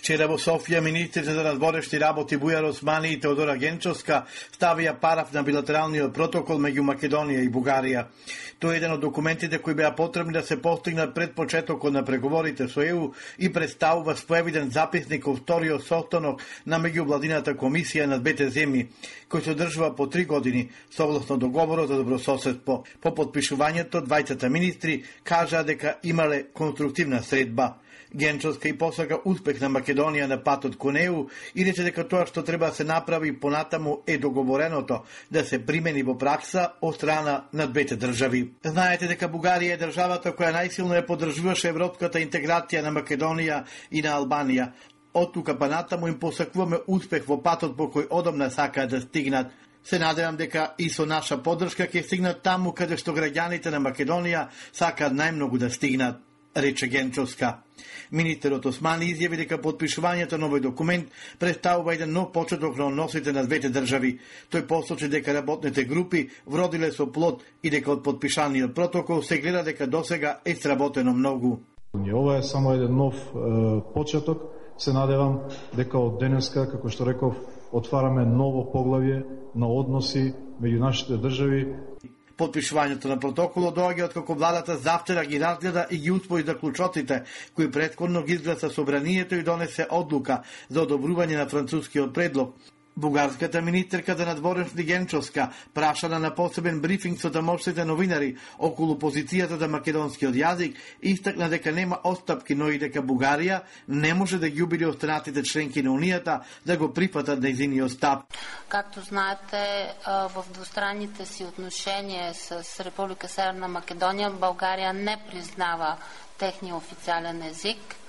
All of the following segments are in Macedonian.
Вчера да во Софија министрите за надворешни работи Бујар Османи и Теодора Генчовска ставија параф на билатералниот протокол меѓу Македонија и Бугарија. Тој е еден од документите кои беа потребни да се постигнат пред почетокот на преговорите со ЕУ и представува споевиден записник во вториот состанок на меѓувладината комисија на двете земји, кој се одржува по три години согласно договорот за добрососедство. По подпишувањето, двајцата министри кажаа дека имале конструктивна средба. Генчовска и посака успех на Македонија на патот кон ЕУ и рече дека тоа што треба да се направи понатаму е договореното да се примени во пракса од страна на двете држави. Знаете дека Бугарија е државата која најсилно е поддржуваше европската интеграција на Македонија и на Албанија. Од тука па натаму им посакуваме успех во патот по кој одамна сакаат да стигнат. Се надевам дека и со наша поддршка ќе стигнат таму каде што граѓаните на Македонија сакаат најмногу да стигнат рече Генчовска. Министерот Османи изјави дека подпишувањето на овој документ представува еден нов почеток на односите на двете држави. Тој посочи дека работните групи вродиле со плод и дека од подпишаниот протокол се гледа дека досега е сработено многу. Ова е само еден нов е, почеток. Се надевам дека од денеска, како што реков, отвараме ново поглавје на односи меѓу нашите држави Подпишувањето на протоколот доаѓа од како владата завчера ги разгледа и ги усвои заклучоците, кои предходно ги изгласа собранието и донесе одлука за одобрување на францускиот предлог. Бугарската министерка за надворешни Генчовска прашана на посебен брифинг со тамошните новинари околу позицијата за македонскиот јазик, истакна дека нема остапки, но и дека Бугарија не може да ги убеди останатите членки на Унијата да го прифатат нејзиниот стап. Както знаете, в двустранните си отношения с Република Северна Македонија, Българија не признава техниот официјален език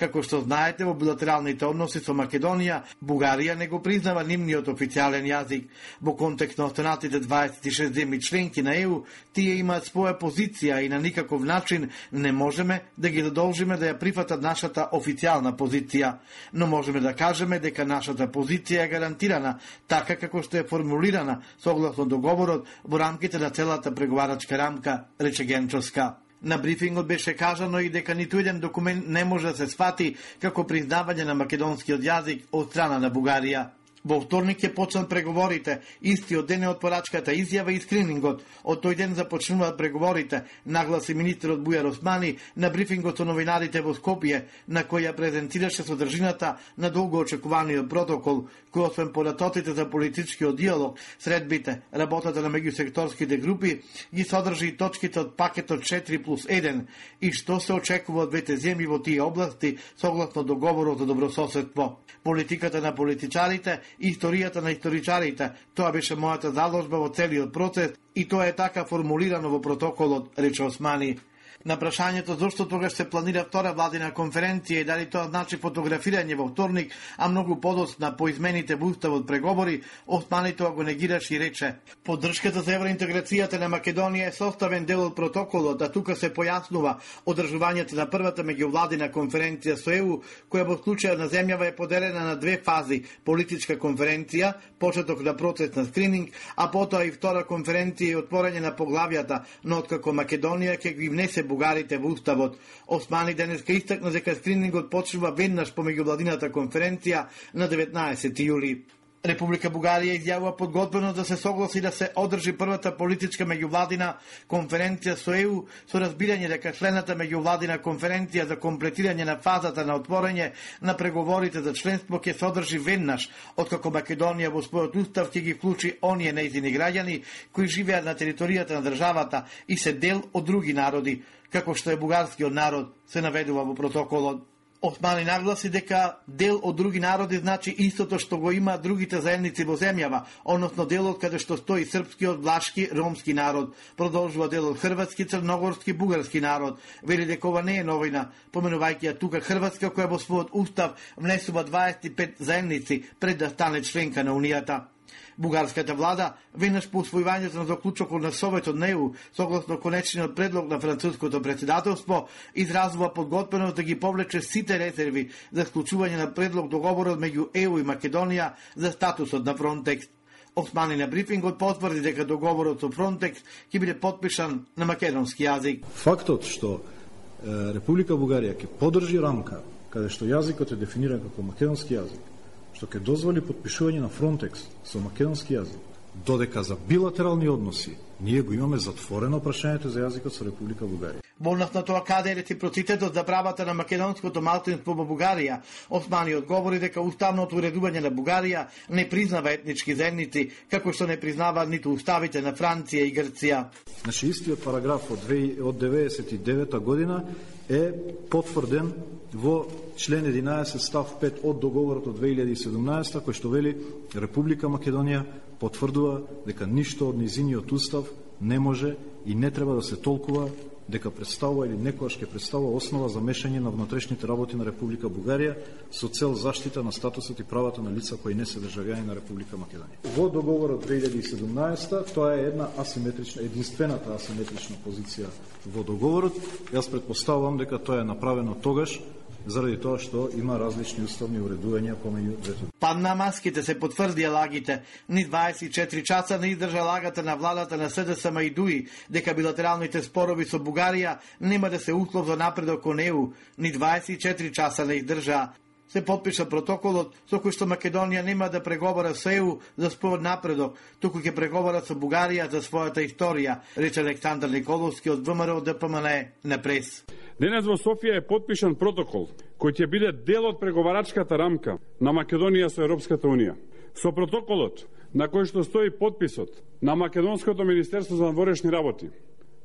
Како што знаете, во билатералните односи со Македонија, Бугарија не го признава нивниот официјален јазик. Во контекст на останатите 26 земји членки на ЕУ, тие имаат своја позиција и на никаков начин не можеме да ги задолжиме да ја прифатат нашата официјална позиција. Но можеме да кажеме дека нашата позиција е гарантирана, така како што е формулирана согласно договорот во рамките на целата преговарачка рамка, рече Генчовска. На брифингот беше кажано и дека ниту еден документ не може да се свати како признавање на македонскиот јазик од страна на Бугарија. Во вторник ќе почнат преговорите, истиот ден е од порачката изјава и скринингот. Од тој ден започнуваат преговорите, нагласи министерот Бујар Османи на брифингот со новинарите во Скопје, на која презентираше содржината на долго очекуваниот протокол, кој освен податоците за политичкиот диалог, средбите, работата на меѓусекторските групи, ги содржи и точките од пакетот 4 плюс 1 и што се очекува од двете земји во тие области согласно договорот за добрососедство. Политиката на политичарите историјата на историчарите. Тоа беше мојата заложба во целиот процес и тоа е така формулирано во протоколот, рече Османи. На прашањето зошто тогаш се планира втора владина конференција и дали тоа значи фотографирање во вторник, а многу подоцна по измените во уставот преговори, Османи тоа го негираше и рече: Поддршката за евроинтеграцијата на Македонија е составен дел од протоколот, а тука се појаснува одржувањето на првата меѓувладина конференција со ЕУ, која во случај на земјава е поделена на две фази: политичка конференција, почеток на процес на скрининг, а потоа и втора конференција и отворање на поглавјата, но откако Македонија ќе ги внесе бугарите во уставот. Османи денеска истакна дека скринингот почнува веднаш помеѓу владината конференција на 19 јули. Република Бугарија изјавува подготвеност да се согласи да се одржи првата политичка меѓувладина конференција со ЕУ со разбирање дека члената меѓувладина конференција за комплетирање на фазата на отворање на преговорите за членство ќе се одржи веднаш, откако Македонија во својот устав ќе ги вклучи оние нејзини граѓани кои живеат на територијата на државата и се дел од други народи, како што е бугарскиот народ, се наведува во протоколот. Османи нагласи дека дел од други народи значи истото што го има другите заедници во земјава, односно делот каде што стои српскиот, влашки, ромски народ, продолжува делот хрватски, црногорски, бугарски народ. Вели дека ова не е новина, поменувајќи ја тука Хрватска која во својот устав внесува 25 заедници пред да стане членка на Унијата. Бугарската влада, веднаш по усвојувањето на заклучокот на Советот на ЕУ, согласно конечниот предлог на француското председателство, изразува подготвеност да ги повлече сите резерви за склучување на предлог договорот меѓу ЕУ и Македонија за статусот на Фронтекс. Османи на брифингот потврди дека договорот со Фронтекс ќе биде подпишан на македонски јазик. Фактот што Република Бугарија ќе подржи рамка каде што јазикот е дефиниран како македонски јазик, што ќе дозволи подпишување на Фронтекс со македонски јазик, додека за билатерални односи ние го имаме затворено прашањето за јазикот со Република Бугарија. Болнав на тоа каде е реципроцитетот за правата на македонското малцинство во Бугарија, Османи одговори дека уставното уредување на Бугарија не признава етнички заедници, како што не признава ниту уставите на Франција и Грција. Значи, истиот параграф од, 2, од 99 година е потврден во член 11 став 5 од договорот од 2017 кој што вели Република Македонија потврдува дека ништо од низиниот устав не може и не треба да се толкува дека представува или некојаш ќе представува основа за мешање на внатрешните работи на Република Бугарија со цел заштита на статусот и правата на лица кои не се државјани на Република Македонија. Во договорот 2017 тоа е една асиметрична, единствената асиметрична позиција во договорот. Јас предпоставувам дека тоа е направено тогаш заради тоа што има различни уставни уредувања помеѓу двете. Пад на маските се потврдија лагите. Ни 24 часа не издржа лагата на владата на СДСМ и ДУИ дека билатералните спорови со Бугарија нема да се услов за напредок кон ЕУ. Ни 24 часа не издржа се подпиша протоколот со кој што Македонија нема да преговара со ЕУ за својот напредок, туку ќе преговара со Бугарија за својата историја, рече Александар Николовски од ВМРО ДПМН на прес. Денес во Софија е подпишан протокол кој ќе биде дел од преговарачката рамка на Македонија со Европската Унија. Со протоколот на кој што стои подписот на Македонското Министерство за надворешни работи,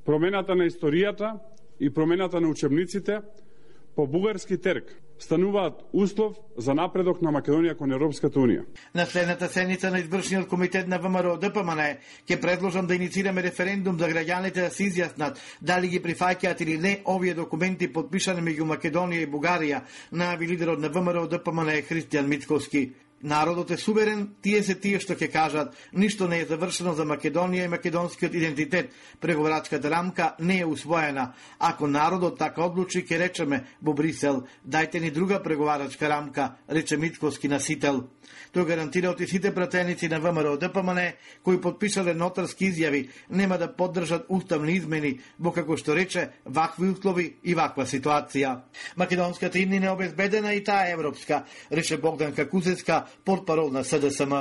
промената на историјата и промената на учебниците по бугарски терк стануваат услов за напредок на Македонија кон Европската Унија. На следната седница на извршниот комитет на ВМРО ДПМН ќе предложам да иницираме референдум за граѓаните да се изјаснат дали ги прифаќаат или не овие документи подпишани меѓу Македонија и Бугарија, најави лидерот на ВМРО ДПМН Христијан Мицковски. Народот е суверен, тие се тие што ќе кажат, ништо не е завршено за Македонија и македонскиот идентитет. Преговорачката рамка не е усвоена. Ако народот така одлучи, ќе речеме во Брисел, дајте ни друга преговарачка рамка, рече Митковски насител. Тој гарантира оти сите пратеници на ВМРО да ДПМН кои подпишале нотарски изјави нема да поддржат уставни измени во како што рече вакви услови и ваква ситуација. Македонската иднина е обезбедена и таа европска, рече Богдан Какузецка, портпарол на СДСМ.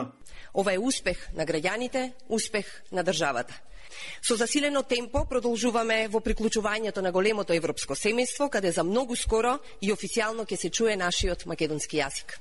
Ова е успех на граѓаните, успех на државата. Со засилено темпо продолжуваме во приклучувањето на големото европско семејство, каде за многу скоро и официјално ќе се чуе нашиот македонски јазик.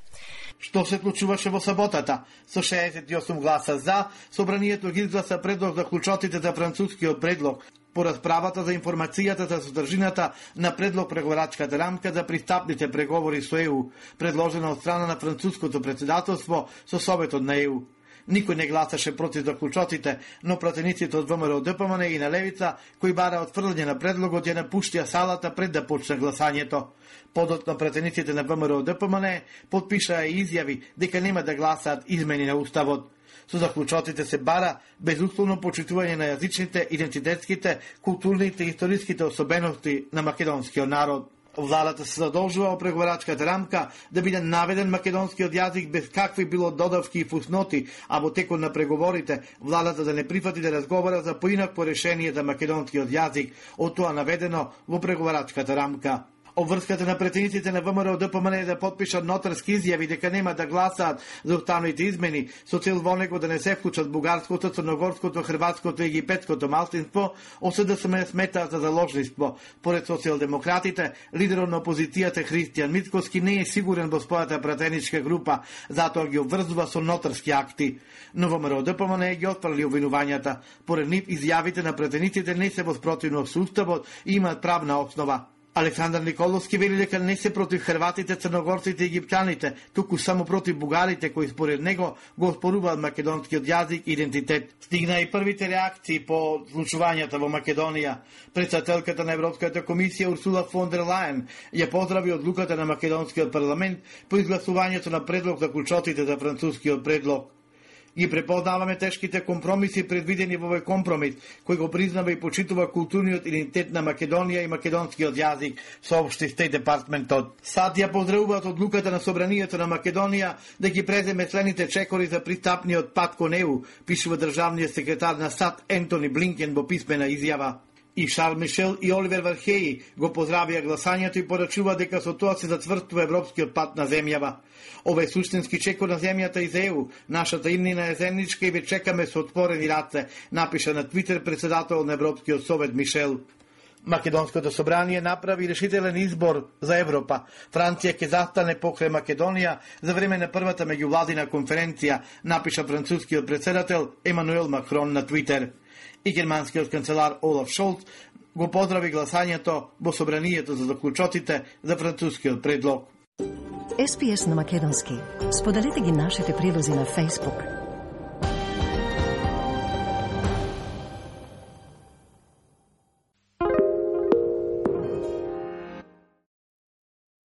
Што се случуваше во саботата? Со 68 гласа за, собранието ги изгласа предлог за клучотите за францускиот предлог, по расправата за информацијата за содржината на предлог преговорачката рамка за пристапните преговори со ЕУ, предложена од страна на француското председателство со Советот на ЕУ. Никој не гласаше против да заклучотите, но пратениците од ВМРО ДПМН и на Левица, кои бара отфрлање на предлогот, ја напуштија салата пред да почне гласањето. Подотно пратениците на ВМРО ДПМН подпишаа изјави дека нема да гласаат измени на Уставот. Со заклучотите се бара безусловно почитување на јазичните, идентитетските, културните и историските особености на македонскиот народ. Владата се задолжува во преговарачката рамка да биде наведен македонскиот јазик без какви било додавки и фусноти, а во текот на преговорите владата да не прифати да разговара за поинакво решение за македонскиот јазик од тоа наведено во преговарачката рамка. Обврската на претениците на ВМРО ДПМН е да подпишат нотарски изјави дека нема да гласаат за уставните измени со цел во него да не се вклучат бугарското, црногорското, хрватското и египетското малцинство, се да смета за заложниство. Поред социјалдемократите, лидерот на опозицијата Христијан Митковски не е сигурен во својата претеничка група, затоа ги обврзува со нотарски акти. Но ВМРО ДПМН ги отфрли обвинувањата. Поред нив изјавите на претениците не се во спротивно со уставот и имаат правна основа. Александар Николовски вели дека не се против хрватите, црногорците и египтяните, туку само против бугарите кои според него го споруваат македонскиот јазик и идентитет. Стигна и првите реакции по случувањата во Македонија. Председателката на Европската комисија Урсула фон дер Лајен ја поздрави одлуката на македонскиот парламент по изгласувањето на предлог за клучотите за францускиот предлог. Ги препознаваме тешките компромиси предвидени во овој компромис, кој го признава и почитува културниот идентитет на Македонија и македонскиот јазик, соопшти Стейт департментот. Сад ја поздравуваат одлуката на Собранието на Македонија да ги преземе следните чекори за пристапниот пат кон ЕУ, пишува државниот секретар на САД Ентони Блинкен во писмена изјава. И Шарл Мишел и Оливер Вархеи го поздравија гласањето и порачува дека со тоа се затвртува европскиот пат на земјава. Ова е суштински чекор на земјата и за ЕУ. Нашата имнина е земничка и ве чекаме со отворени раце, напиша на Твитер председател на Европскиот совет Мишел. Македонското собрание направи решителен избор за Европа. Франција ќе застане покрај Македонија за време на првата меѓувладина конференција, напиша францускиот председател Емануел Макрон на Твитер. И германскиот канцелар Олаф Шолц го поздрави гласањето во собранието за заклучотите за францускиот предлог. СПС на Македонски. Споделете ги нашите прилози на Facebook,